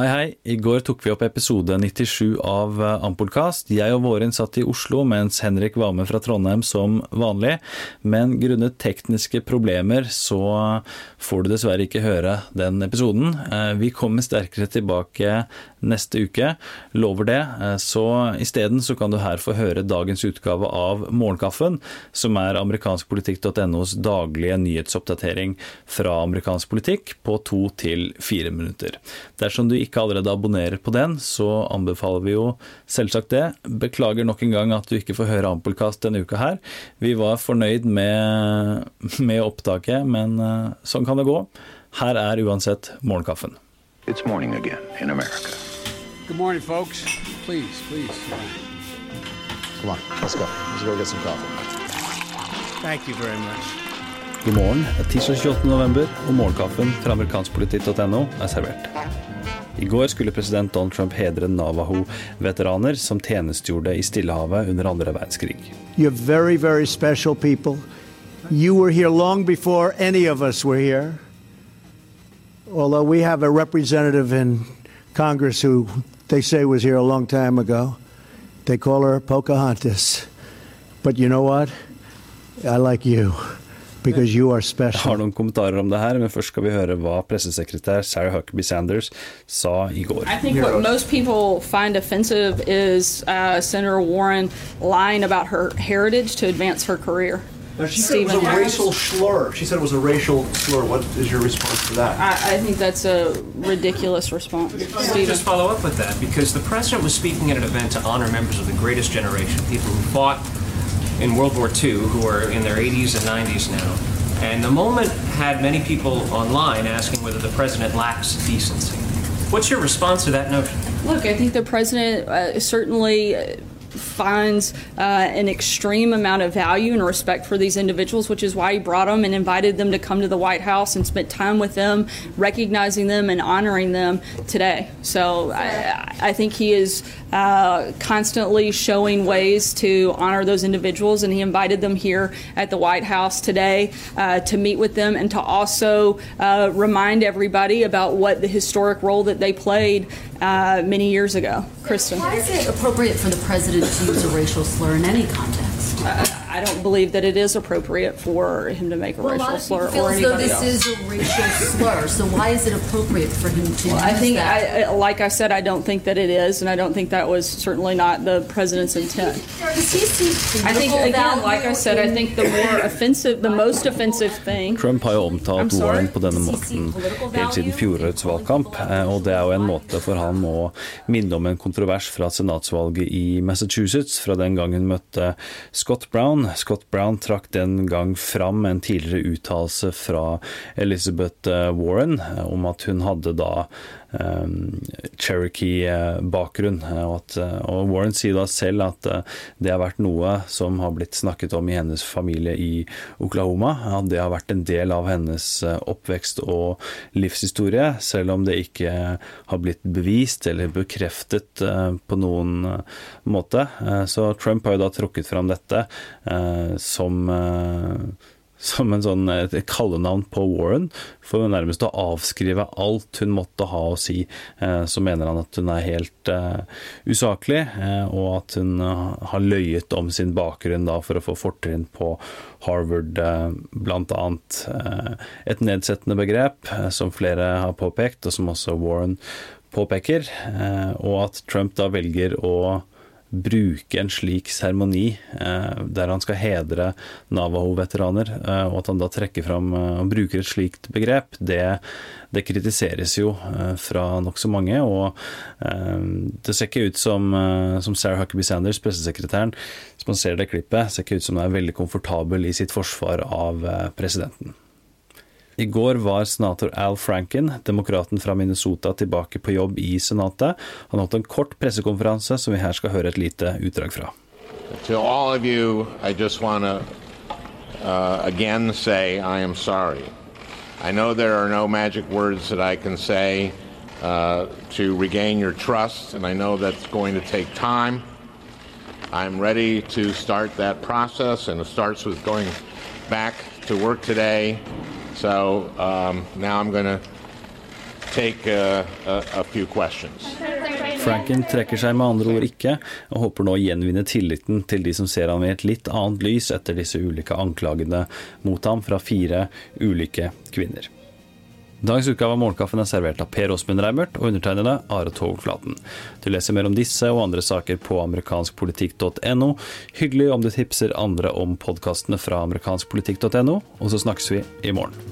Hei, hei. I går tok vi opp episode 97 av eh, Ampolkast. Jeg og Våren satt i Oslo, mens Henrik var med fra Trondheim som vanlig. Men grunnet tekniske problemer så får du dessverre ikke høre den episoden. Eh, vi kommer sterkere tilbake neste uke, lover det. Eh, så isteden så kan du her få høre dagens utgave av Morgenkaffen, som er amerikanskpolitikk.nos daglige nyhetsoppdatering fra amerikansk politikk på to til fire minutter. Dersom du ikke allerede abonnerer på den, så anbefaler vi jo selvsagt det. Beklager nok en gang at du ikke får høre Ampelkast denne uka her. Vi var fornøyd med, med opptaket, men uh, sånn kan det gå. Her er uansett morgenkaffen. It's morning again in America. Good morning, folks. Please, please. Come on, let's go. Let's go get some coffee. Thank you very much. God morgen. Tirsdag 28. november, og morgenkaffen fra amerikanskpolitikk.no er servert. I går skulle president Donald Trump hedre Navaho-veteraner som tjenestegjorde i Stillehavet under andre verdenskrig. Very, very. You were here long before any of us were here. Although we have a representative in Congress who they say was here a long time ago. They call her Pocahontas. But you know what? I like you. Because you are special. Jeg har noen kommentarer om det her, men først skal vi høre hva pressesekretær Sarah Huckabee Sanders sa i går. I think what most people find offensive is uh, Senator Warren lying about her heritage to advance her career. Now, she said it was a racial slur. She said it was a racial slur. What is your response to that? I, I think that's a ridiculous response. Stephen. Just follow up with that because the president was speaking at an event to honor members of the greatest generation, people who fought in World War II who are in their 80s and 90s now. And the moment had many people online asking whether the president lacks decency. What's your response to that notion? Look, I think the president uh, certainly finds uh, an extreme amount of value and respect for these individuals, which is why he brought them and invited them to come to the White House and spent time with them, recognizing them and honoring them today. So I, I think he is uh, constantly showing ways to honor those individuals, and he invited them here at the White House today uh, to meet with them and to also uh, remind everybody about what the historic role that they played uh, many years ago. Kristen. Why is it appropriate for the president to use a racial slur in any context? I don't believe that it is appropriate for him to make a well, racial a slur or anybody though this else. is a racial slur. So why is it appropriate for him to? Well, I think, I, like I said, I don't think that it is, and I don't think that was certainly not the president's intent. Does he see I think again, like I said, I think the more offensive, the most offensive thing. Trump har jo omtalt Warren på denne måten helt siden fjorårets valgkamp, eh, og det er jo en måte for han å minne om en kontrovers fra senatsvalget i Massachusetts fra den gangen møtte Scott Brown. Scott Brown trakk den gang fram en tidligere uttalelse fra Elizabeth eh, Warren eh, om at hun hadde da Cherokee-bakgrunn. Og, og, Warren sier da selv at det har vært noe som har blitt snakket om i hennes familie i Oklahoma. At det har vært en del av hennes oppvekst og livshistorie, selv om det ikke har blitt bevist eller bekreftet på noen måte. Så Trump har jo da trukket fram dette som som en sånn, et kallenavn på Warren, for nærmest å avskrive alt hun måtte ha å si. Eh, så mener han at hun er helt uh, usaklig, og at hun har løyet om sin bakgrunn da, for å få fortrinn på Harvard, bl.a. Et nedsettende begrep, som flere har påpekt, og som også Warren påpeker, og at Trump da velger å bruke en slik seremoni eh, der han skal hedre Navaho-veteraner, eh, og at han da trekker fram eh, og bruker et slikt begrep, det, det kritiseres jo fra nokså mange. Og det ser ikke ut som, som Sarah Huckabee Sanders, pressesekretæren, hvis man ser det klippet, ser ikke ut som hun er veldig komfortabel i sitt forsvar av presidenten. I går var senator Al Franken, demokraten fra Minnesota, tilbake på jobb i Senatet. Han holdt en kort pressekonferanse som vi her skal høre et lite utdrag fra. To all of you, I just want to uh, again say I am sorry. I know there are no magic words that I can say uh, to regain your trust, and I know that's going to take time. I'm ready to start that process, and it starts with going back to work today So um, now I'm going to take a, a, a few questions. Franken trekker seg med andre ord ikke, og håper nå å gjenvinne tilliten til de som ser ham i et litt annet lys etter disse ulike anklagene mot ham fra fire ulike kvinner. Dagens utgave av Morgenkaffen er servert av Per Åsmund Reimert og undertegnede Are Togflaten. Du leser mer om disse og andre saker på amerikanskpolitikk.no. Hyggelig om du tipser andre om podkastene fra amerikanskpolitikk.no, og så snakkes vi i morgen.